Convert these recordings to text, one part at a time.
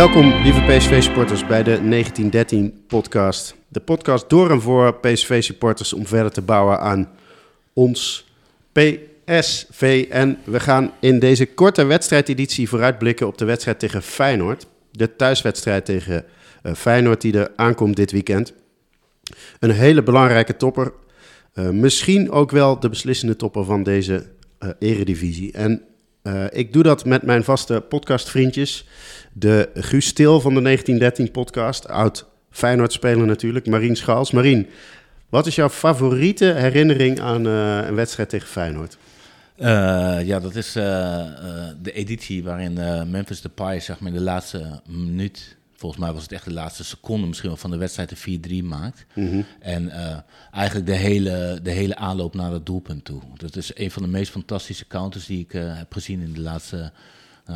Welkom, lieve PSV-supporters, bij de 1913-podcast. De podcast door en voor PSV-supporters om verder te bouwen aan ons PSV. En we gaan in deze korte wedstrijdeditie vooruitblikken op de wedstrijd tegen Feyenoord. De thuiswedstrijd tegen uh, Feyenoord die er aankomt dit weekend. Een hele belangrijke topper. Uh, misschien ook wel de beslissende topper van deze uh, eredivisie. En ik doe dat met mijn vaste podcastvriendjes. De Guus Stil van de 1913-podcast, oud Feyenoord-speler natuurlijk, Marien Schaals. Marien, wat is jouw favoriete herinnering aan uh, een wedstrijd tegen Feyenoord? Uh, ja, dat is de editie waarin Memphis Depay zeg maar, in de laatste minuut, volgens mij was het echt de laatste seconde misschien wel van de wedstrijd de 4-3 maakt. Mm -hmm. En eigenlijk de hele, de hele aanloop naar het doelpunt toe. Dat is een van de meest fantastische counters die ik heb gezien in de laatste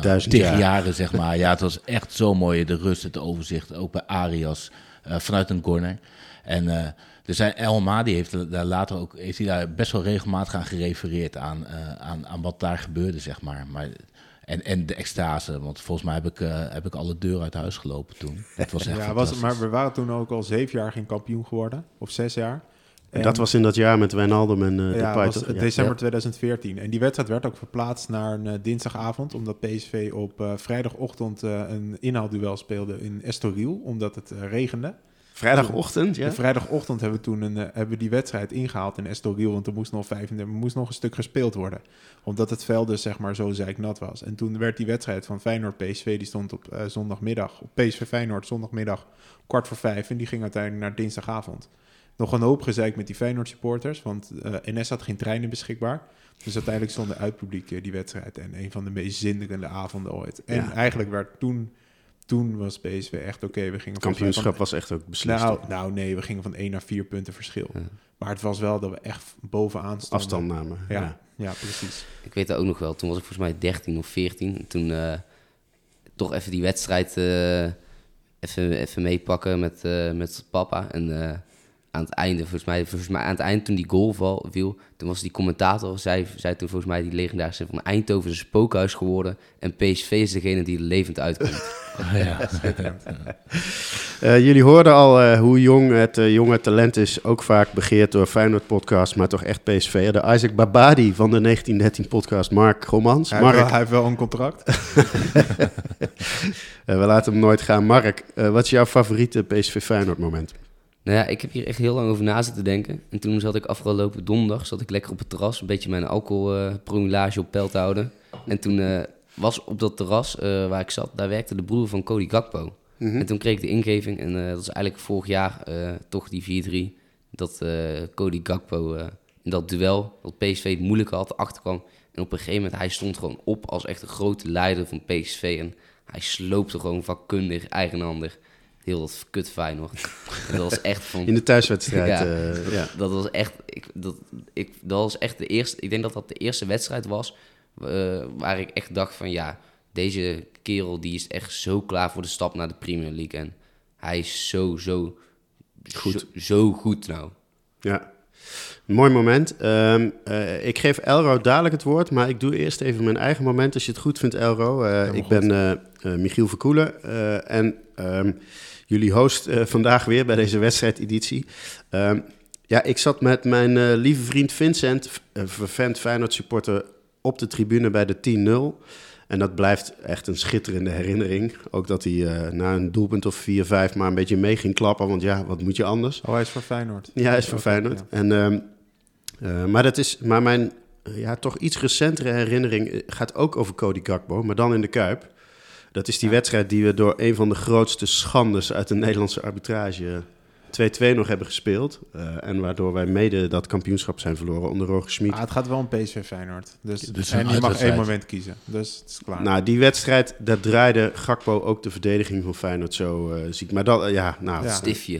nou, tegen jaar. jaren, zeg maar. Ja, het was echt zo mooi, de rust, het overzicht. Ook bij Arias, uh, vanuit een corner. En uh, er zijn, El Madi heeft daar later ook heeft hij daar best wel regelmatig aan gerefereerd aan, uh, aan, aan wat daar gebeurde, zeg maar. maar en, en de extase, want volgens mij heb ik, uh, heb ik alle deuren uit huis gelopen toen. Het was echt ja, was, maar we waren toen ook al zeven jaar geen kampioen geworden, of zes jaar. En dat was in dat jaar met Wijnaldum en uh, ja. Was december ja. 2014. En die wedstrijd werd ook verplaatst naar een uh, dinsdagavond, omdat PSV op uh, vrijdagochtend een inhaalduel speelde in Estoril, omdat het regende. Vrijdagochtend, ja? Vrijdagochtend hebben we toen een, hebben we die wedstrijd ingehaald in Estoril, want er moest nog, 35, er moest nog een stuk gespeeld worden. Omdat het veld dus zeg maar zo zeiknat was. En toen werd die wedstrijd van Feyenoord-PSV, die stond op zondagmiddag, op PSV Feyenoord zondagmiddag kwart voor vijf. En die ging uiteindelijk naar dinsdagavond nog een hoop gezeik met die Feyenoord supporters, want uh, NS had geen treinen beschikbaar. Dus uiteindelijk stond de uitpubliek uh, die wedstrijd en een van de meest zinderende avonden ooit. En ja. eigenlijk werd toen, toen was PSV echt oké. Okay, we gingen kampioenschap van, was echt ook beslist. Nou, nou nee, we gingen van één naar vier punten verschil. Ja. Maar het was wel dat we echt bovenaan stonden. Afstand namen. Ja, ja, ja. precies. Ik weet dat ook nog wel. Toen was ik volgens mij 13 of 14. Toen uh, toch even die wedstrijd even, even meepakken met, met papa en aan het einde, volgens mij, volgens mij aan het eind toen die goal val, viel, toen was die commentator, zei, zei toen volgens mij die legendarische van Eindhoven is een spookhuis geworden en PSV is degene die er levend uitkomt. ja, uh, jullie hoorden al uh, hoe jong het uh, jonge talent is, ook vaak begeerd door Feyenoord podcast, maar toch echt PSV. De Isaac Babadi van de 1913 podcast, Mark Romans. Hij, Mark, heeft, wel, hij heeft wel een contract. we laten hem nooit gaan. Mark, wat is jouw favoriete PSV Feyenoord moment? Nou ja, ik heb hier echt heel lang over na zitten denken. En toen zat ik afgelopen donderdag zat ik lekker op het terras, een beetje mijn alcoholpromillage uh, op peil te houden. En toen uh, was op dat terras uh, waar ik zat, daar werkte de broer van Cody Gakpo. Mm -hmm. En toen kreeg ik de ingeving, en dat is eigenlijk vorig jaar toch die 4-3, dat Cody Gakpo in dat duel, dat PSV het moeilijk had, achterkwam. En op een gegeven moment, hij stond gewoon op als echt een grote leider van PSV. En hij sloopte gewoon vakkundig, eigenhandig heel dat kut Feyenoord. dat was echt van... In de thuiswedstrijd, ja, uh, ja. Dat was echt... Ik, dat, ik, dat was echt de eerste... Ik denk dat dat de eerste wedstrijd was... Uh, waar ik echt dacht van... Ja, deze kerel die is echt zo klaar voor de stap naar de Premier League. En hij is zo, zo... Goed. Zo, zo goed nou. Ja. Mooi moment. Um, uh, ik geef Elro dadelijk het woord, maar ik doe eerst even mijn eigen moment. Als je het goed vindt, Elro. Uh, ik ben uh, Michiel Verkoelen en um, jullie host vandaag weer bij deze wedstrijdeditie. Um, ja, ik zat met mijn lieve vriend Vincent, vervent Feyenoord supporter, op de tribune bij de 10-0. En dat blijft echt een schitterende herinnering. Ook dat hij na een doelpunt of 4-5 maar een beetje mee ging klappen. Want ja, wat moet je anders? Oh, hij is voor Feyenoord. Ja, hij is voor Feyenoord. Ja. En, uh, maar, dat is, maar mijn ja, toch iets recentere herinnering gaat ook over Cody Gakpo, maar dan in de Kuip. Dat is die ja. wedstrijd die we door een van de grootste schandes uit de Nederlandse arbitrage 2-2 nog hebben gespeeld. Uh, en waardoor wij mede dat kampioenschap zijn verloren onder Roger Schmid. Ah, het gaat wel om PSV Feyenoord. Dus, dus en je mag één moment kiezen. Dus het is klaar. Nou, die wedstrijd, daar draaide Gakpo ook de verdediging van Feyenoord zo uh, ziek. Maar dat, uh, ja, nou... Ja.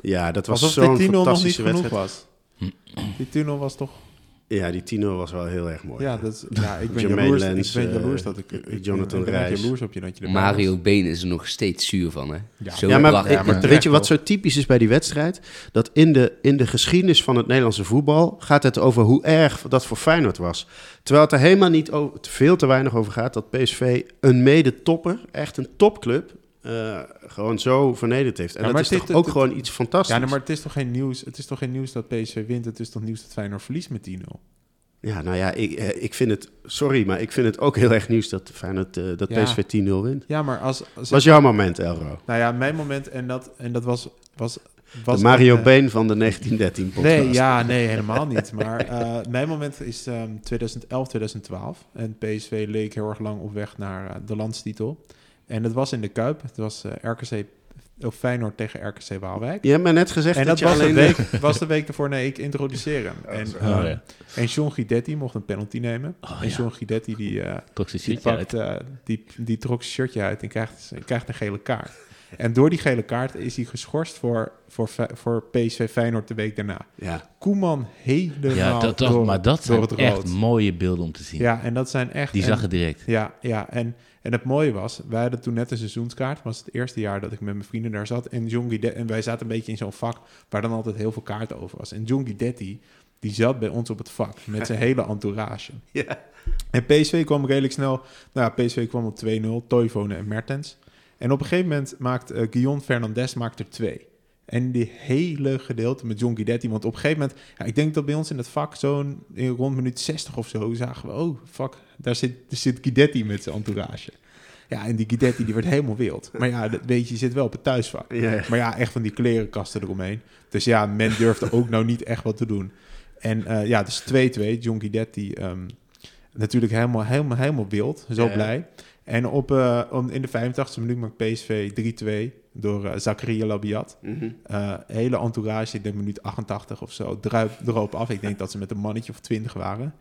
Ja, dat was zo'n fantastische nog niet wedstrijd. was. Die tunnel was toch... Ja, die 10-0 was wel heel erg mooi. Ja, dat ja ik ben Jermaine jaloers, Lens, ik ben jaloers eh, dat ik... ik Jonathan ik Reis. jaloers op je dat je Mario was. Been is er nog steeds zuur van, hè? Ja. Zo Ja, maar, maar weet je wat zo typisch is bij die wedstrijd? Dat in de, in de geschiedenis van het Nederlandse voetbal gaat het over hoe erg dat voor Feyenoord was. Terwijl het er helemaal niet over, veel te weinig over gaat dat PSV een mede-topper, echt een topclub, eh, gewoon zo vernederd heeft. En Ja, dat is toch dit- ook dit- gewoon iets fantastisch. Ja, nee, maar het is toch geen nieuws. Het is toch geen nieuws dat PSV wint. Het is toch nieuws dat Feyenoord verliest met 10-0. Ja, nou ja, ik, eh, ik vind het, sorry, maar ik vind het ook heel erg nieuws dat, Feyenoord, eh, dat Ja. PSV 10-0 wint. Ja, maar als, als was jouw moment, Elro. nou ja, mijn moment en dat en dat was was was de Mario een, Been van de 1913 podcast. Nee, ja, nee, helemaal niet. Maar mijn moment is ehm 2011, 2012. En PSV leek heel erg lang op weg naar de landstitel. En dat was in de Kuip. Het was eh, RKC of Feyenoord tegen RKC Waalwijk. Je hebt me net gezegd En dat, dat je was de, alleen... week, was de week ervoor, nee, ik introduceer hem. En, Oh, eh, ja. en John Guidetti mocht een penalty nemen. Oh, en ja. John Guidetti die, eh, Trok zijn die, shirtje uit. eh, die, die trok zijn shirtje uit en krijgt, krijgt een gele kaart. En door die gele kaart is hij geschorst voor, voor, voor PSV Feyenoord de week daarna. Ja, Koeman helemaal Ja, dat, toch, door, maar dat door zijn echt mooie beelden om te zien. Ja, en dat zijn echt... Die en- zag het direct. Ja, ja en, en het mooie was, wij hadden toen net een seizoenskaart. was het eerste jaar dat ik met mijn vrienden daar zat. En, John Guidetti, en wij zaten een beetje in zo'n vak waar dan altijd heel veel kaarten over was. En John Guidetti, die zat bij ons op het vak met zijn hele entourage. ja. En PSV kwam redelijk snel. Nou, ja, PSV kwam op 2-0. Toivonen en Mertens. En op een gegeven moment maakt uh, Guillaume Fernandes maakt er twee. En die hele gedeelte met John Guidetti. Want op een gegeven moment... Ja, ik denk dat bij ons in het vak zo'n... rond minuut 60 of zo zagen we... Oh, fuck, daar zit, daar zit Guidetti met zijn entourage. Ja, en die Guidetti die werd helemaal wild. Maar ja, dat weet je, je zit wel op het thuisvak. Maar ja, echt van die klerenkasten eromheen. Dus ja, men durfde ook nou niet echt wat te doen. En uh, ja, dus 2-2. John Guidetti um, natuurlijk helemaal, helemaal, helemaal wild. Zo blij. En op, uh, in de 85e minuut maakt PSV 3-2 door uh, Zakaria Labiat. Mm -hmm. uh, hele entourage, ik denk minuut 88 of zo, druip erop af. Ik denk dat ze met een mannetje of 20 waren.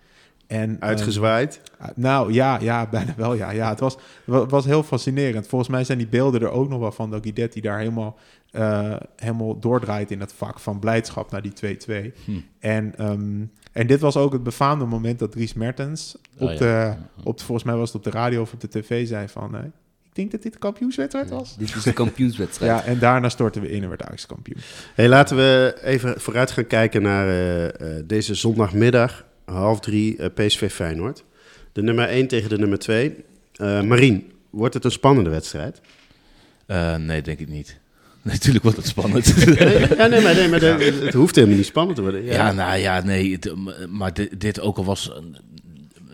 En, Uitgezwaaid? Uh, nou ja, ja, bijna wel. Ja, ja het was, was heel fascinerend. Volgens mij zijn die beelden er ook nog wel van dat Guidetti daar helemaal, uh, helemaal doordraait in het vak van blijdschap naar die 2-2. Hm. En, um, en dit was ook het befaamde moment dat Dries Mertens op, oh, ja. de, op de, volgens mij was het op de radio of op de tv zei van... Uh, denk dat dit de kampioenswedstrijd was. Ja, dit is de kampioenswedstrijd. ja, en daarna storten we in en werd Ajax kampioen. Hey, laten we even vooruit gaan kijken naar uh, deze zondagmiddag half drie uh, PSV Feyenoord. De nummer 1 tegen de nummer 2. Uh, Marien, wordt het een spannende wedstrijd? Uh, nee, denk ik niet. Natuurlijk wordt het spannend. nee, ja, nee, maar, nee, maar de, het hoeft helemaal niet spannend te worden. Ja, ja nou ja, nee. Het, maar dit, dit, ook al was,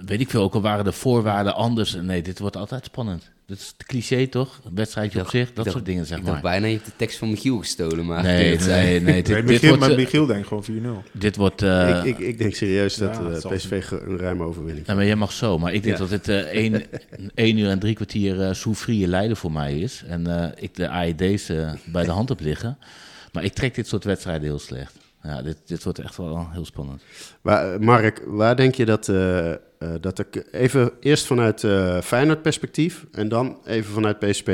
weet ik veel, ook al waren de voorwaarden anders. Nee, dit wordt altijd spannend. Dat is het cliché toch? Een wedstrijdje op zich, dat dacht, soort dingen zeg ik maar. dacht bijna, je hebt de tekst van Michiel gestolen, maar... Nee, nee, nee. Dit, nee dit Michiel, wordt, Michiel denkt gewoon 4-0. Dit wordt... Uh, ik, ik, ik, denk serieus dat uh, PSV een ruime overwinning nou, maar jij mag zo, maar ik denk Ja. dat het uh, 1, 1 uur en drie kwartier uh, lijden voor mij is. En uh, ik de AED's bij de hand heb liggen. Maar ik trek dit soort wedstrijden heel slecht. Ja, dit, dit wordt echt wel heel spannend. Waar, Mark, waar denk je dat, uh, uh, dat ik even eerst vanuit uh, Feyenoord perspectief en dan even vanuit PSP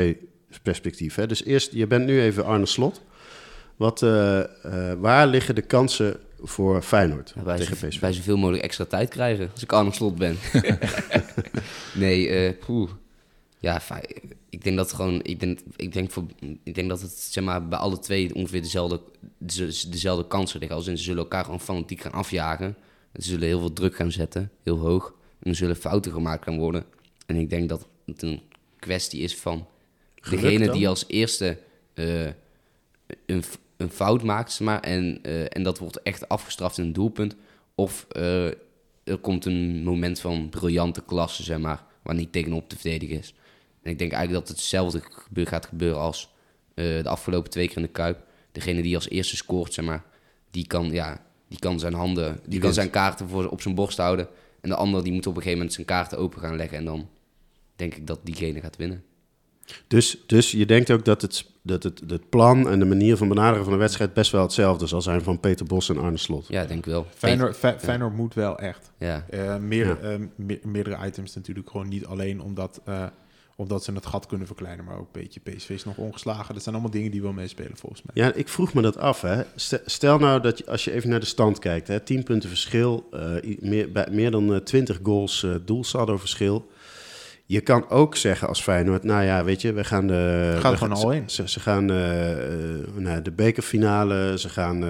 perspectief. Hè? Dus eerst, je bent nu even Arne Slot. Wat, uh, waar liggen de kansen voor Feyenoord ja, wij tegen PSV? Wij zoveel mogelijk extra tijd krijgen als ik Arne Slot ben. nee, poeh. Ja, ik denk dat gewoon, ik denk, ik denk, voor, ik denk dat het zeg maar, bij alle twee ongeveer dezelfde, dezelfde kansen liggen. Als in ze zullen elkaar gewoon fanatiek gaan afjagen. Ze zullen heel veel druk gaan zetten, heel hoog. En er zullen fouten gemaakt gaan worden. En ik denk dat het een kwestie is van degene die als eerste uh, een, een fout maakt, zeg maar, en, uh, en dat wordt echt afgestraft in een doelpunt. Of uh, er komt een moment van briljante klasse, zeg maar, waar niet tegenop te verdedigen is. En ik denk eigenlijk dat hetzelfde gebeur, gaat gebeuren als uh, de afgelopen twee keer in de Kuip. Degene die als eerste scoort, zeg maar, die kan, ja, die kan zijn handen, die, die kan zijn kaarten voor, op zijn borst houden. En de ander die moet op een gegeven moment zijn kaarten open gaan leggen. En dan denk ik dat diegene gaat winnen. Dus, dus je denkt ook dat, het, dat het, het plan en de manier van benaderen van de wedstrijd best wel hetzelfde zal zijn van Peter Bos en Arne Slot. Ja, denk ik wel. Feyenoord, Fe Feyenoord moet wel echt. Ja. Uh, meer, Ja. uh, me meerdere items natuurlijk gewoon niet alleen omdat, uh, Omdat ze het gat kunnen verkleinen, maar ook een beetje PSV is nog ongeslagen. Dat zijn allemaal dingen die wel meespelen volgens mij. Ja, ik vroeg me dat af. Hè. Stel- nou dat je, als je even naar de stand kijkt, hè, 10 punten verschil, eh, meer, bij, meer dan eh, 20 goals uh, doelsaldo verschil. Je kan ook zeggen als Feyenoord, nou ja, weet je, we gaan de... Gaat gewoon al in. Ze, ze gaan eh, eh, naar de bekerfinale, ze gaan...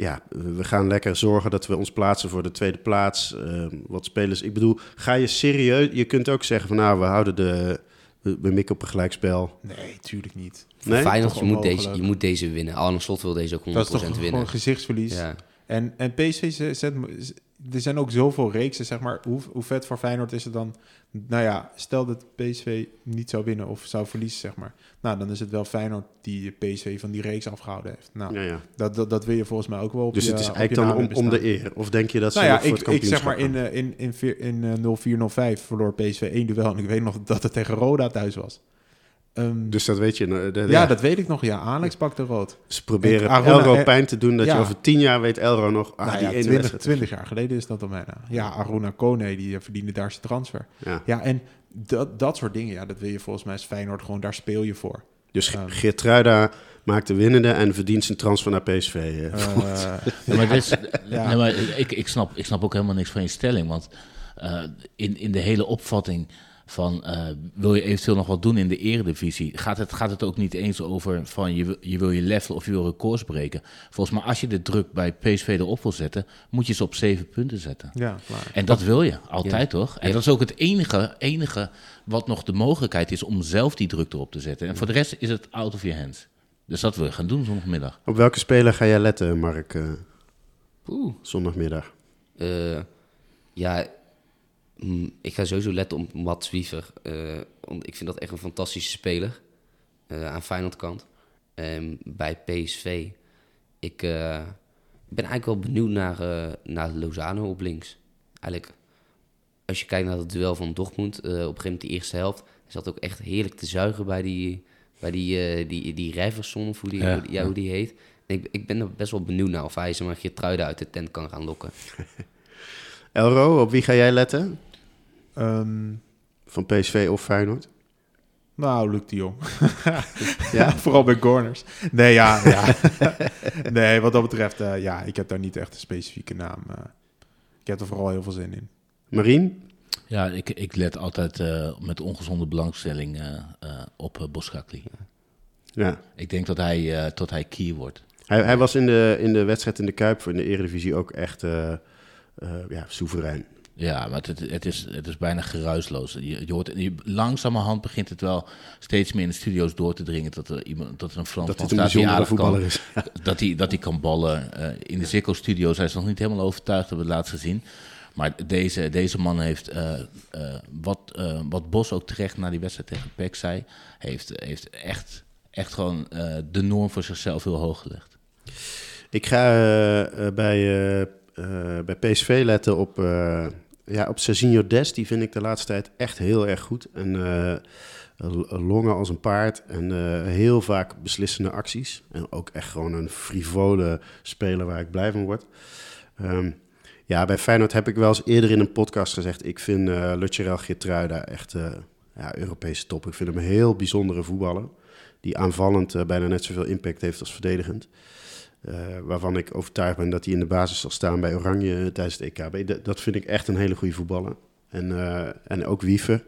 ja, we gaan lekker zorgen dat we ons plaatsen voor de tweede plaats. Ehm, wat spelers... Ik bedoel, ga je serieus... Je kunt ook zeggen van, nou, we houden de... We, we mikken op een gelijkspel. Nee, tuurlijk niet. Nee? Feyenoord, je moet, deze, je moet deze winnen. Arne Slot wil deze ook 100% Dat is toch winnen. gewoon gezichtsverlies. Ja. En, en PSV zet, zet- er zijn ook zoveel reeksen, zeg maar. Hoe, hoe vet voor Feyenoord is het dan? Nou ja, stel dat PSV niet zou winnen of zou verliezen, zeg maar. Nou, dan is het wel Feyenoord die PSV van die reeks afgehouden heeft. Nou, Ja, ja. dat, dat, dat wil je volgens mij ook wel op Dus je, het is eigenlijk dan om, om de eer? Of denk je dat ze Nou ja, voor ik, het ik zeg kampioenschap maar in, eh, in, in, in eh, 04-05 verloor PSV één duel. En ik weet nog dat het tegen Roda thuis was. Ehm, Dus dat weet je. nou, de- ja, dat weet ik nog. Ja, Alex pakte rood. Ze proberen En Arona- Elro eh, pijn te doen dat je over tien jaar weet Elro nog... Ah, nou die ja, ene 20, wedstrijd. 20 jaar geleden is dat al bijna. Ja, Aruna Kone, die eh, verdiende daar zijn transfer. Ja. Ja, en dat, dat soort dingen, ja, dat wil je volgens mij als Feyenoord gewoon, daar speel je voor. Dus Ja. Geertruida maakt de winnende en verdient zijn transfer naar PSV. eh. Ja, maar, dit is- Ja. nee, maar ik, ik, snap, ik snap ook helemaal niks van je stelling. Want eh, in, in de hele opvatting van eh, wil je eventueel nog wat doen in de eredivisie, gaat het, gaat het ook niet eens over van je, wil- je wil je level of je wil records breken. Volgens mij als je de druk bij PSV erop wil zetten, moet je ze op zeven punten zetten. ja, klaar. En dat wil je altijd, Ja. toch? En dat is ook het enige, enige wat nog de mogelijkheid is om zelf die druk erop te zetten. En voor de rest is het out of your hands. Dus dat wil je gaan doen zondagmiddag. Op welke speler ga jij letten, Mark, eh, Oeh. zondagmiddag? Eh, ja, ik ga sowieso letten op Mats Wiever. eh, want ik vind dat echt een fantastische speler eh, aan Feyenoord kant. Ehm, bij PSV. Ik eh, ben eigenlijk wel benieuwd naar, naar Lozano op links. Eigenlijk, als je kijkt naar het duel van Dortmund, op een gegeven moment de eerste helft, hij zat ook echt heerlijk te zuigen bij die, bij die, die, die Rijverson, of hoe die, hoe die- ja, ja. hoe die heet. En ik, ik ben er best wel benieuwd naar of hij ze maar Geertruiden uit de tent kan gaan lokken. Elro, op wie ga jij letten? Ehm, Van PSV of Feyenoord? nou, Luc de Jong. Ja? Vooral bij corners. Nee, ja. ja. nee, wat dat betreft, eh, ja, ik heb daar niet echt een specifieke naam. eh. ik heb er vooral heel veel zin in. Marien? Ja, ik, ik let altijd eh, met ongezonde belangstelling eh, eh, op uh, Boskakli. Ja. Ik denk dat hij, eh, tot hij key wordt. Hij, hij was in de, in de wedstrijd in de Kuip voor in de Eredivisie ook echt eh, eh, ja, soeverein. Ja, maar het, het, is, het is bijna geruisloos. Je, je hoort, je, langzamerhand begint het wel steeds meer in de studio's door te dringen dat er, iemand, dat er een Frans Dat staat die aardig kan, is. dat hij dat hij kan ballen. Eh, in de Ziggo-studio zijn ze nog niet helemaal overtuigd, hebben we het laatst gezien. Maar deze, deze man heeft, eh, eh, wat, wat Bos ook terecht na die wedstrijd tegen PEC zei, heeft, heeft echt, echt gewoon de norm voor zichzelf heel hoog gelegd. Ik ga bij, bij PSV letten op, ja, op Serginho Des. Die vind ik de laatste tijd echt heel erg goed. En eh, longen als een paard. En eh, heel vaak beslissende acties. En ook echt gewoon een frivole speler waar ik blij van word. Ehm, ja, bij Feyenoord heb ik wel eens eerder in een podcast gezegd... ik vind uh, Lutjerel Geertruida echt uh, ja, Europese top. Ik vind hem een heel bijzondere voetballer. Die aanvallend bijna net zoveel impact heeft als verdedigend. Uh, waarvan ik overtuigd ben dat hij in de basis zal staan bij Oranje tijdens het EKB. Dat, vind ik echt een hele goede voetballer. En, uh, en ook Wiever.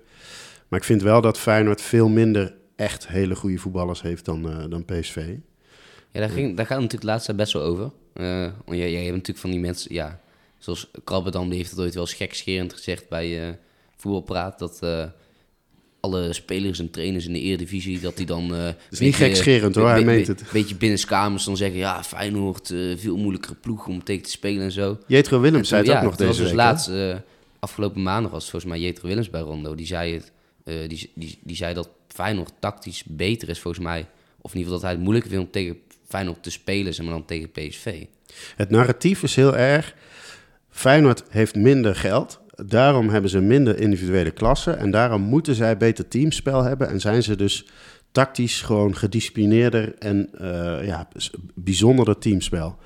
Maar ik vind wel dat Feyenoord veel minder echt hele goede voetballers heeft dan, dan PSV. Ja, daar, ging, daar gaat het natuurlijk laatst best wel over. Jij, jij hebt natuurlijk van die mensen, ja, zoals Krabbedam, die heeft het ooit wel eens gekscherend gezegd bij Voetbalpraat, dat alle spelers en trainers in de Eredivisie, dat die dan... Uh, dat is niet gekscherend hoor, hij meent het. Een beetje binnenskamers dan zeggen, ja, Feyenoord, uh, veel moeilijkere ploeg om tegen te spelen en zo. Jetro Willems zei het ja, ook nog deze was dus week. laatst, uh, afgelopen maandag was het volgens mij Jetro Willems bij Rondo, die zei, het, uh, die, die, die zei dat Feyenoord tactisch beter is volgens mij, of in ieder geval dat hij het moeilijker vindt om tegen Feyenoord te spelen, zeg maar dan tegen PSV. Het narratief is heel erg, Feyenoord heeft minder geld, daarom hebben ze minder individuele klassen en daarom moeten zij beter teamspel hebben en zijn ze dus tactisch gewoon gedisciplineerder en uh, ja, bijzonderder teamspel.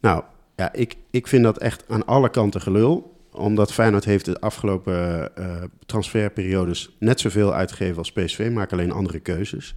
Nou, ja, ik, ik vind dat echt aan alle kanten gelul. omdat Feyenoord heeft de afgelopen eh, transferperiodes net zoveel uitgegeven als PSV, maken alleen andere keuzes.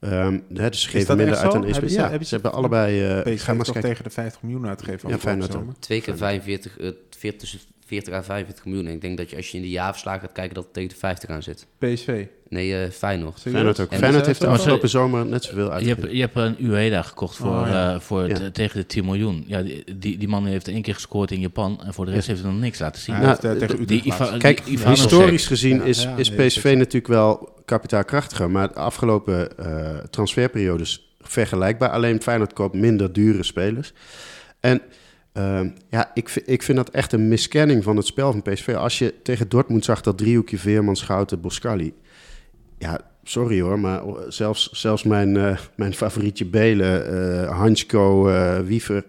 Ehm, hè, dus ze geven dat minder uit aan Hebben ESP. ze- Ja, hebben ze ze- hebben allebei... eh, PSV ga maar eens tegen de 50 miljoen uitgegeven Ja, Feyenoord zomer. Twee keer 45, eh, 40, tussen 40 à 45 miljoen. En ik denk dat je als je in de jaarverslagen gaat kijken dat het tegen de 50 aan zit. PSV. Nee, eh Feyenoord. Feyenoord ook. En Feyenoord ze- heeft de afgelopen zomer net zoveel Je uitgegeven. hebt, je hebt een Ueda gekocht voor, Oh, ja. eh, voor Ja. t- tegen de 10 miljoen. Ja, die, die, die man heeft één keer gescoord in Japan en voor de rest heeft hij nog niks laten zien. Nou, eh, tegen die. Iva- Kijk, die historisch gezien Ja, is, ja, is PSV natuurlijk wel kapitaalkrachtiger. Maar de afgelopen eh, transferperiodes vergelijkbaar. Alleen Feyenoord koopt minder dure spelers. En ehm, ja, ik, ik vind dat echt een miskenning van het spel van PSV. Als je tegen Dortmund zag dat driehoekje Veerman, Schouten, Boscali. Ja, sorry hoor, maar zelfs, zelfs mijn, eh, mijn favorietje Belen, eh Hansko, eh, Wiever...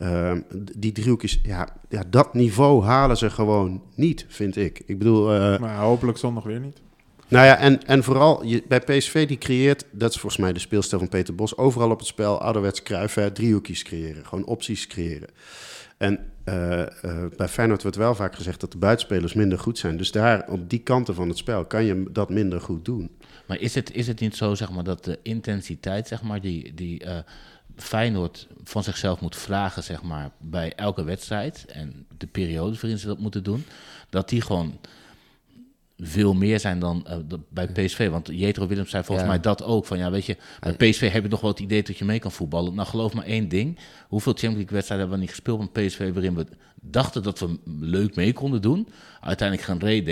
Ehm, die driehoekjes, ja, ja, dat niveau halen ze gewoon niet, vind ik. Ik bedoel, eh, Maar hopelijk zondag weer niet. Nou ja, en, en vooral bij PSV die creëert, dat is volgens mij de speelstijl van Peter Bos, overal op het spel, ouderwets kruiven, driehoekjes creëren, gewoon opties creëren. En eh, eh, bij Feyenoord wordt wel vaak gezegd dat de buitenspelers minder goed zijn. Dus daar, op die kanten van het spel, kan je dat minder goed doen. Maar is het, is het niet zo, zeg maar, dat de intensiteit, zeg maar, die, die eh, Feyenoord van zichzelf moet vragen, zeg maar, bij elke wedstrijd en de periodes waarin ze dat moeten doen, dat die gewoon veel meer zijn dan eh, bij PSV. Want Jetro Willems zei volgens Ja. mij dat ook. Van ja, weet je, bij PSV heb je nog wel het idee dat je mee kan voetballen. Nou, geloof maar één ding. Hoeveel Champions League wedstrijden hebben we niet gespeeld met PSV... waarin we dachten dat we leuk mee konden doen. Uiteindelijk geen reet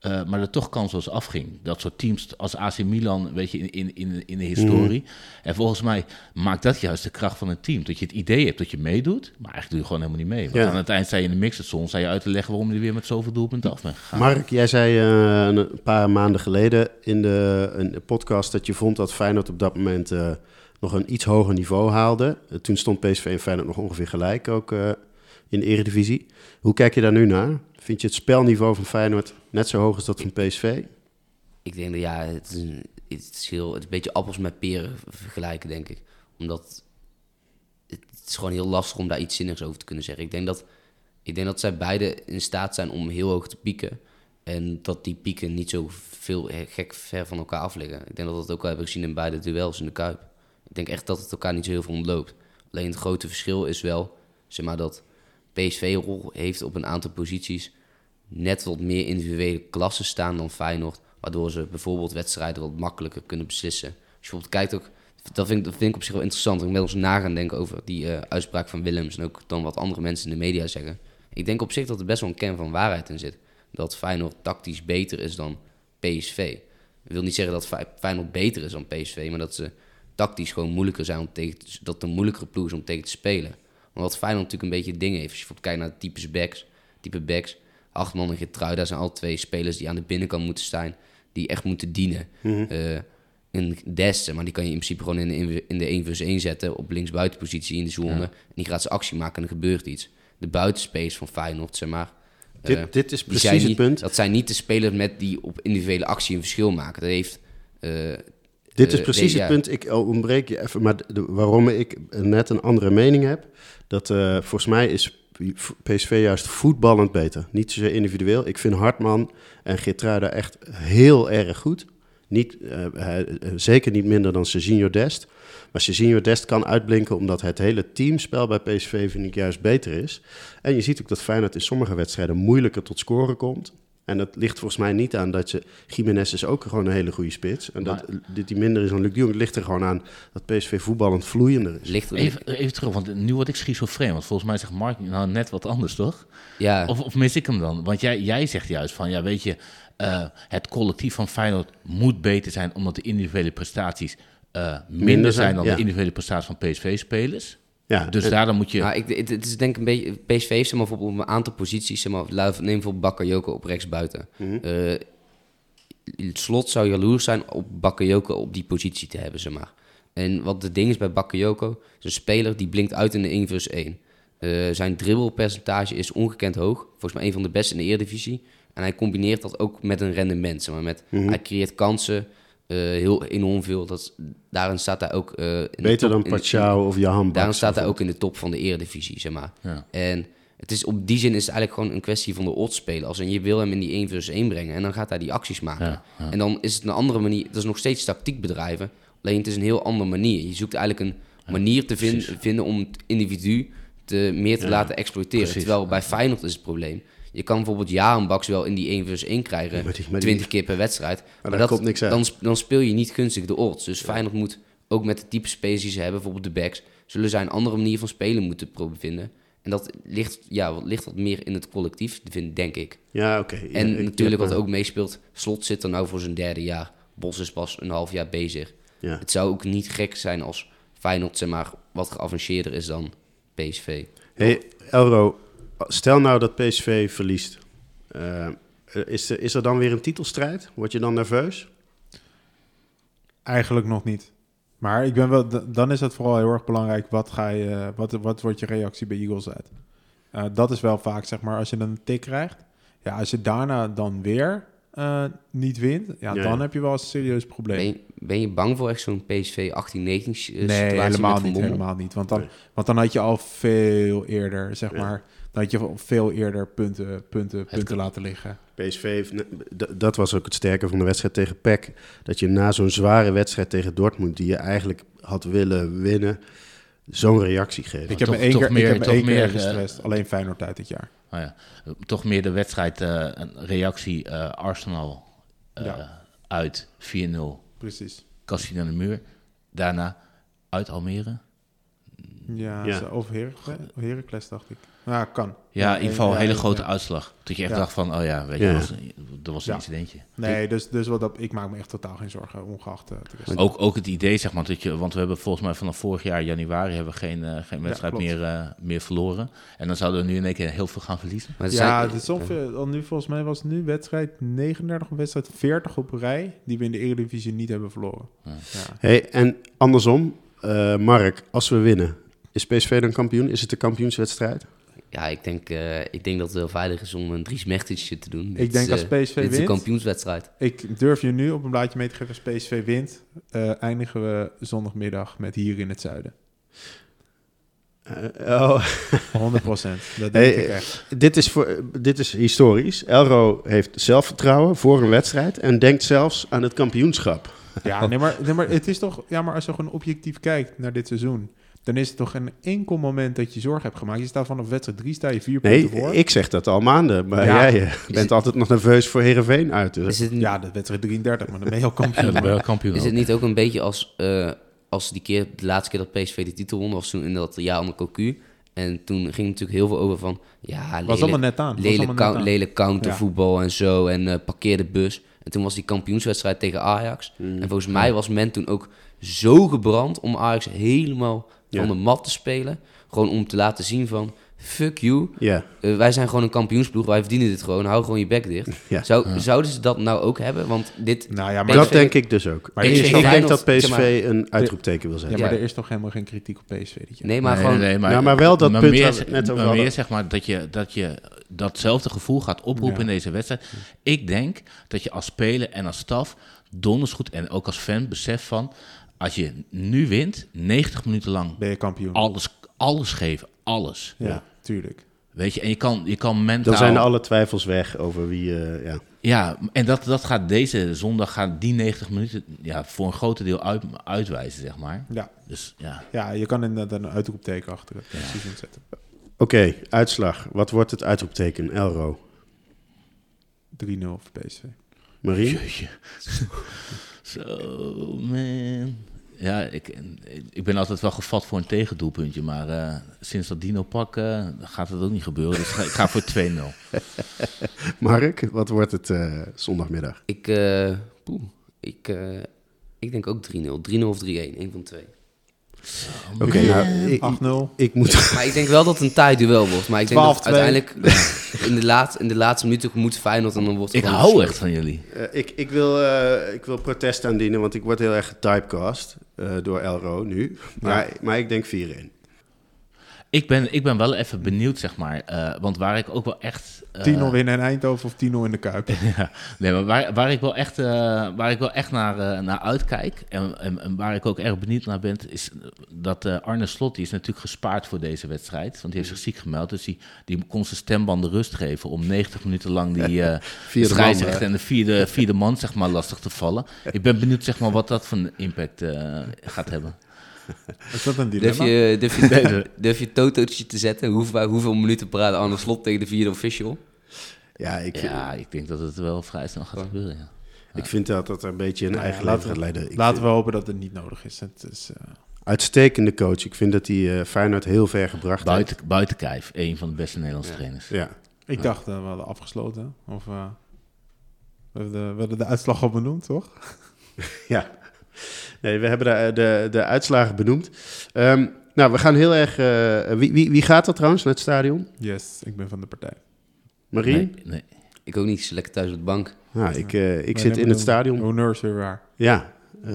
eh, maar er toch kansloos afging. Dat soort teams als AC Milan, weet je, in, in, in, in de historie. En volgens mij maakt dat juist de kracht van een team. Dat je het idee hebt dat je meedoet, maar eigenlijk doe je gewoon helemaal niet mee. Want Ja. aan het eind sta je in de mixerzone, sta je uit te leggen waarom je er weer met zoveel doelpunten af bent gegaan. Mark, jij zei eh, een paar maanden geleden in de, in de podcast dat je vond dat Feyenoord op dat moment eh, nog een iets hoger niveau haalde. Toen stond PSV en Feyenoord nog ongeveer gelijk ook in de eredivisie. Hoe kijk je daar nu naar? Vind je het spelniveau van Feyenoord net zo hoog als dat van PSV? Ik denk dat ja, het is, een, het is, heel, het is een beetje appels met peren vergelijken, denk ik. Omdat het, is gewoon heel lastig om daar iets zinnigs over te kunnen zeggen. Ik denk dat, ik denk dat zij beide in staat zijn om heel hoog te pieken. En dat die pieken niet zo veel gek ver van elkaar af liggen. Ik denk dat we dat ook wel hebben gezien in beide duels in de Kuip. Ik denk echt dat het elkaar niet zo heel veel ontloopt. Alleen het grote verschil is wel, zeg maar, dat PSV rol heeft op een aantal posities net wat meer individuele klassen staan dan Feyenoord. Waardoor ze bijvoorbeeld wedstrijden wat makkelijker kunnen beslissen. Als je bijvoorbeeld kijkt ook, dat vind ik, op zich wel interessant. Ik ben eens na gaan denken over die eh, uitspraak van Willems en ook dan wat andere mensen in de media zeggen. Ik denk op zich dat er best wel een kern van waarheid in zit. Dat Feyenoord tactisch beter is dan PSV. Ik wil niet zeggen dat Fey- Feyenoord beter is dan PSV, maar dat ze tactisch gewoon moeilijker zijn om tegen te, dat een moeilijkere ploeg is om tegen te spelen. Wat Feyenoord natuurlijk een beetje het ding heeft, als je kijkt naar types backs, type backs, Achtman en Gertruida zijn al twee spelers die aan de binnenkant moeten staan, die echt moeten dienen. Eh, een Dest, maar die kan je in principe gewoon in de, in de 1 vs 1 zetten op linksbuitenpositie in de zone. En die gaat zijn actie maken en er gebeurt iets. De buitenspace van Feyenoord, zeg maar. Dit, eh, dit is die zijn precies het niet- punt. Dat zijn niet de spelers met die op individuele actie een verschil maken. Dat heeft... eh, Dit is precies het punt. Ik oh, ontbreek je even, maar de- waarom ik net een andere mening heb. Dat volgens mij is PSV juist voetballend beter. Niet zozeer individueel. Ik vind Hartman en Geertruida echt heel erg goed. Niet, eh, hij- eh, zeker niet minder dan Serginho Dest. Maar Serginho Dest kan uitblinken omdat het hele teamspel bij PSV vind ik juist beter is. En je ziet ook dat Feyenoord in sommige wedstrijden moeilijker tot scoren komt. En dat ligt volgens mij niet aan dat je... Jiménez is ook gewoon een hele goede spits. En dat dit die minder is dan Luc de Jong. Het ligt er gewoon aan dat PSV voetballend vloeiender is. ligt er, Even, even terug, want nu word ik schizofreen. Want volgens mij zegt Mark nou net wat anders, toch? ja, Of, of mis ik hem dan? Want jij, jij zegt juist van, ja, weet je, eh, het collectief van Feyenoord moet beter zijn omdat de individuele prestaties eh, minder, zijn, zijn, dan ja. de individuele prestaties van PSV-spelers. Ja, Dus en- daarom moet je... Nou, ik, het, het is denk ik een beetje... PSV heeft zeg maar, bijvoorbeeld op een aantal posities... Zeg maar, neem bijvoorbeeld Bakayoko op rechtsbuiten. Eh, het slot zou jaloers zijn op Bakayoko op die positie te hebben, zeg maar. En wat het ding is bij Bakayoko... is een speler die blinkt uit in de 1 vs 1. Eh, zijn dribbelpercentage is ongekend hoog. Volgens mij een van de beste in de Eredivisie. En hij combineert dat ook met een rendement. Zeg maar, met, Hij creëert kansen, heel enorm veel. Dat, daarin staat hij ook... eh, in de beter top- dan Pachau of Jahan Daarom Baks staat hij ook in de top van de eredivisie, zeg maar. Ja. En Het is, op die zin is het eigenlijk gewoon een kwestie van de odds spelen. Als en je wil hem in die 1 versus 1 brengen en dan gaat hij die acties maken. Ja, ja. En dan is het een andere manier. Dat is nog steeds tactiek bedrijven. Alleen het is een heel andere manier. Je zoekt eigenlijk een manier te vinden om het individu te, meer te Ja, laten exploiteren. precies. Terwijl bij Feyenoord is het probleem. Je kan bijvoorbeeld Jarenbaks wel in die 1 versus 1 krijgen. maar die- maar die- 20 keer per wedstrijd. Maar, dat, komt niks uit. Dan, dan speel je niet gunstig de odds. Dus Feyenoord moet ook met de type spelers die ze hebben, bijvoorbeeld de backs, zullen zij een andere manier van spelen moeten proberen vinden. En dat ligt, ja, wat, ligt wat meer in het collectief, vind, denk ik. Ja, oké. En ik- natuurlijk wat ook meespeelt, Slot zit er nou voor zijn derde jaar. Bos is pas een half jaar bezig. Ja. Het zou ook niet gek zijn als Feyenoord zeg maar, wat geavanceerder is dan PSV. Hey, Elro, stel nou dat PSV verliest. Eh, is, er, is er dan weer een titelstrijd? Word je dan nerveus? Eigenlijk nog niet. Maar ik ben wel, dan is het vooral heel erg belangrijk, wat, ga je, wat, wat wordt je reactie bij Eagles uit? Eh, dat is wel vaak, zeg maar, als je dan een tik krijgt. Ja, als je daarna dan weer eh, niet wint, ja, Ja, dan heb je wel een serieus probleem. Ben je, ben je bang voor echt zo'n PSV 18-19 s- Nee, situatie helemaal niet, helemaal niet. Want dan, Nee. want dan had je al veel eerder, zeg Ja. maar, dan had je veel eerder punten, punten, punten laten liggen. PSV, dat was ook het sterke van de wedstrijd tegen PEC. Dat je na zo'n zware wedstrijd tegen Dortmund, die je eigenlijk had willen winnen, zo'n reactie geeft. Ik heb me één toch keer, meer- ik heb me toch één keer meer, gestrest. Alleen Feyenoord uit dit jaar. Nou ja, toch meer de wedstrijd, eh, een reactie eh, Arsenal eh, Ja. uit 4-0, Precies. Cassie naar de muur. Daarna uit Almere. Ja, Ja. of Heracles, Heracles dacht ik. Ja, kan. Ja, in ieder geval een hele grote ja. uitslag. Dat je echt Ja. dacht van, oh ja, weet je, Ja. dat was, dat was een Ja. incidentje. Nee, dus, dus wat dat, ik maak me echt totaal geen zorgen, ongeacht rest. Ook, ook het idee, zeg maar, dat je, want we hebben volgens mij vanaf vorig jaar januari hebben we geen, eh, geen wedstrijd meer, eh, meer verloren. En dan zouden we nu in één keer heel veel gaan verliezen. Maar Ja, het is ongeveer, nu volgens mij was nu wedstrijd 39 of wedstrijd 40 op een rij die we in de Eredivisie niet hebben verloren. Hey, en andersom, eh, Mark, als we winnen, is PSV dan kampioen? Is het de kampioenswedstrijd? Ja, ik denk, eh, ik denk dat het wel veilig is om een Dries Mechtisch te doen. Dit Ik denk is, als eh, PSV Dit is een wint, kampioenswedstrijd. ik durf je nu op een blaadje mee te geven, als PSV wint, eh, eindigen we zondagmiddag met hier in het zuiden. Eh, oh, 100 procent. Dat Hey, denk ik echt. dit, is voor, dit is historisch. Elro heeft zelfvertrouwen voor een wedstrijd en denkt zelfs aan het kampioenschap. Ja, nee maar, nee, maar het is toch, ja, maar als je gewoon objectief kijkt naar dit seizoen, dan is het toch geen enkel moment dat je zorg hebt gemaakt. Je staat vanaf wedstrijd 3, sta je vier Nee, punten voor. ik zeg dat al maanden, maar Ja. jij eh, bent het- altijd nog nerveus voor Heerenveen uit. Dus. Is het, Ja, de wedstrijd 33, maar dan ben je al Ja, kampioen. dan ben je kampioen. is het niet ook een beetje als, eh, als die keer, de laatste keer dat PSV de titel won, was toen in dat jaar onder Cocu. En toen ging het natuurlijk heel veel over van, ja, was lelijk, allemaal net aan. Was lelijk, allemaal net aan. lelijk countervoetbal en zo. En eh parkeer de bus. En toen was die kampioenswedstrijd tegen Ajax. Hmm. En volgens mij was men toen ook zo gebrand om Ajax helemaal van Ja. de mat te spelen. Gewoon om te laten zien van, fuck you. Ja, Eh, wij zijn gewoon een kampioensploeg, wij verdienen dit gewoon. Hou gewoon je bek dicht. Ja. Zou, Zouden ze dat nou ook hebben? Want dit... Nou ja, maar, dat PSV denk ik dus ook. Maar ik is ik denk dat zeg maar- PSV een uitroepteken wil ja, zetten. maar Ja. er is toch helemaal geen kritiek op PSV jaar? Nee, maar Nee, gewoon... nee, maar, Ja, maar wel dat punt meer, net over maar meer zeg maar dat je, dat je datzelfde gevoel gaat oproepen Ja. in deze wedstrijd. Ik denk dat je als speler en als staf donders goed en ook als fan beseft van... als je nu wint, 90 minuten lang Ben je kampioen? alles, alles geven, alles. ja, tuurlijk. Weet je, en je kan, je kan mentaal... Dan zijn alle twijfels weg over wie... eh, ja. Ja, en dat, dat gaat deze zondag gaan die 90 minuten ja, voor een groot deel uit, uitwijzen, zeg maar. Ja. Dus ja, ja, je kan inderdaad een uitroepteken achter het seizoen zetten. Oké, uitslag. Wat wordt het uitroepteken? Elro. 3-0 voor PSV. Marie? Zo, man. Ja, ik, ik ben altijd wel gevat voor een tegendoelpuntje, maar eh, sinds dat Dino pak eh, gaat het ook niet gebeuren. Dus ga- ik ga voor 2-0. Mark, wat wordt het eh, zondagmiddag? Ik, eh, poeh, ik, eh, ik denk ook 3-0. 3-0 of 3-1, één van de twee. Oké, nou, ik, 8-0. ik moet... Maar ik denk wel dat het een taai duel wordt. Maar ik denk dat 12-2. uiteindelijk in de, laat, in de laatste minuten moet Feyenoord en dan wordt het Ik hou echt van jullie. Eh, ik, ik, wil, eh, ik wil protest aandienen, want ik word heel erg getypecast eh, door Elro nu. Maar, maar ik denk 4-1. Ik ben, ik ben wel even benieuwd, zeg maar. eh, want waar ik ook wel echt... eh, 10-0 winnen in Eindhoven of 10-0 in de Kuip. ja, nee, maar waar, waar ik wel echt, eh, waar ik wel echt naar, naar uitkijk en, en, en waar ik ook erg benieuwd naar ben, is dat Arne Slot, die is natuurlijk gespaard voor deze wedstrijd. Want die heeft zich ziek gemeld, dus die, die kon zijn stembanden rust geven om 90 minuten lang die scheidsrechter en de vierde, vierde man zeg maar, lastig te vallen. Ik ben benieuwd zeg maar, wat dat voor een impact gaat hebben. Is dat een Durf dilemma? je, durf je, durf je totootje te zetten? Hoeveel, hoeveel minuten praat Arne Slot tegen de vierde official? Ja, ik, Ja, ik denk dat het wel vrij snel gaat gebeuren, ja. ik vind dat dat een beetje een Nou ja, eigen leven laten gaat leiden. Ik Laten vind- we hopen dat het niet nodig is. Het is eh, Uitstekende coach. Ik vind dat hij eh Feyenoord heel ver gebracht Buiten, buiten Kijf, een van de beste Nederlandse trainers. heeft. Ja. ik dacht, eh, we hadden afgesloten. Of eh, we, hebben de, we hebben de uitslag al benoemd, toch? Ja. Nee, we hebben de, de, de uitslagen benoemd. Ehm, nou, we gaan heel erg... eh, wie, wie, wie gaat er trouwens naar het stadion? Yes, ik ben van de partij. Marie? Nee, nee. Ik ook niet, zit lekker thuis op de bank. Nou, ik, eh, ik zit in het stadion. Honneurs weer waar. Ja. eh,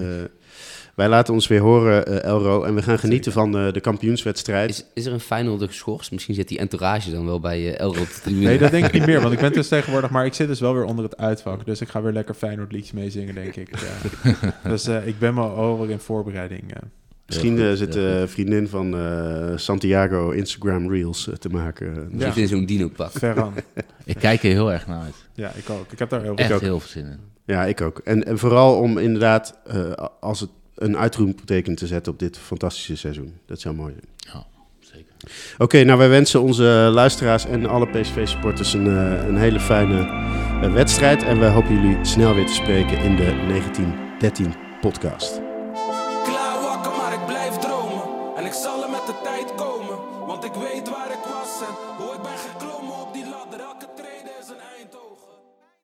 wij laten ons weer horen, eh, Elro. En we gaan genieten van eh, de kampioenswedstrijd. Is, is er een Feyenoorder geschorst? Misschien zit die entourage dan wel bij uh, Elro op de tribune. Nee, dat denk ik niet meer, want ik ben dus tegenwoordig... Maar ik zit dus wel weer onder het uitvak. Dus ik ga weer lekker Feyenoord liedjes meezingen, denk ik. Ja. dus eh, ik ben me over in voorbereiding. eh. Misschien eh, goed, zit de vriendin van eh, Santiago Instagram Reels eh, te maken. Ja. Zit in zo'n dino-pak. Ik kijk er heel erg naar uit. Ja, ik ook. Ik heb daar heel Echt veel heel veel zin in. Ja, ik ook. En, en vooral om inderdaad, eh, als het een uitroepteken te zetten op dit fantastische seizoen. Dat zou mooi zijn. Ja, zeker. Oké, nou wij wensen onze luisteraars en alle PSV-supporters een, eh, een hele fijne eh, wedstrijd. En we hopen jullie snel weer te spreken in de 1913 podcast.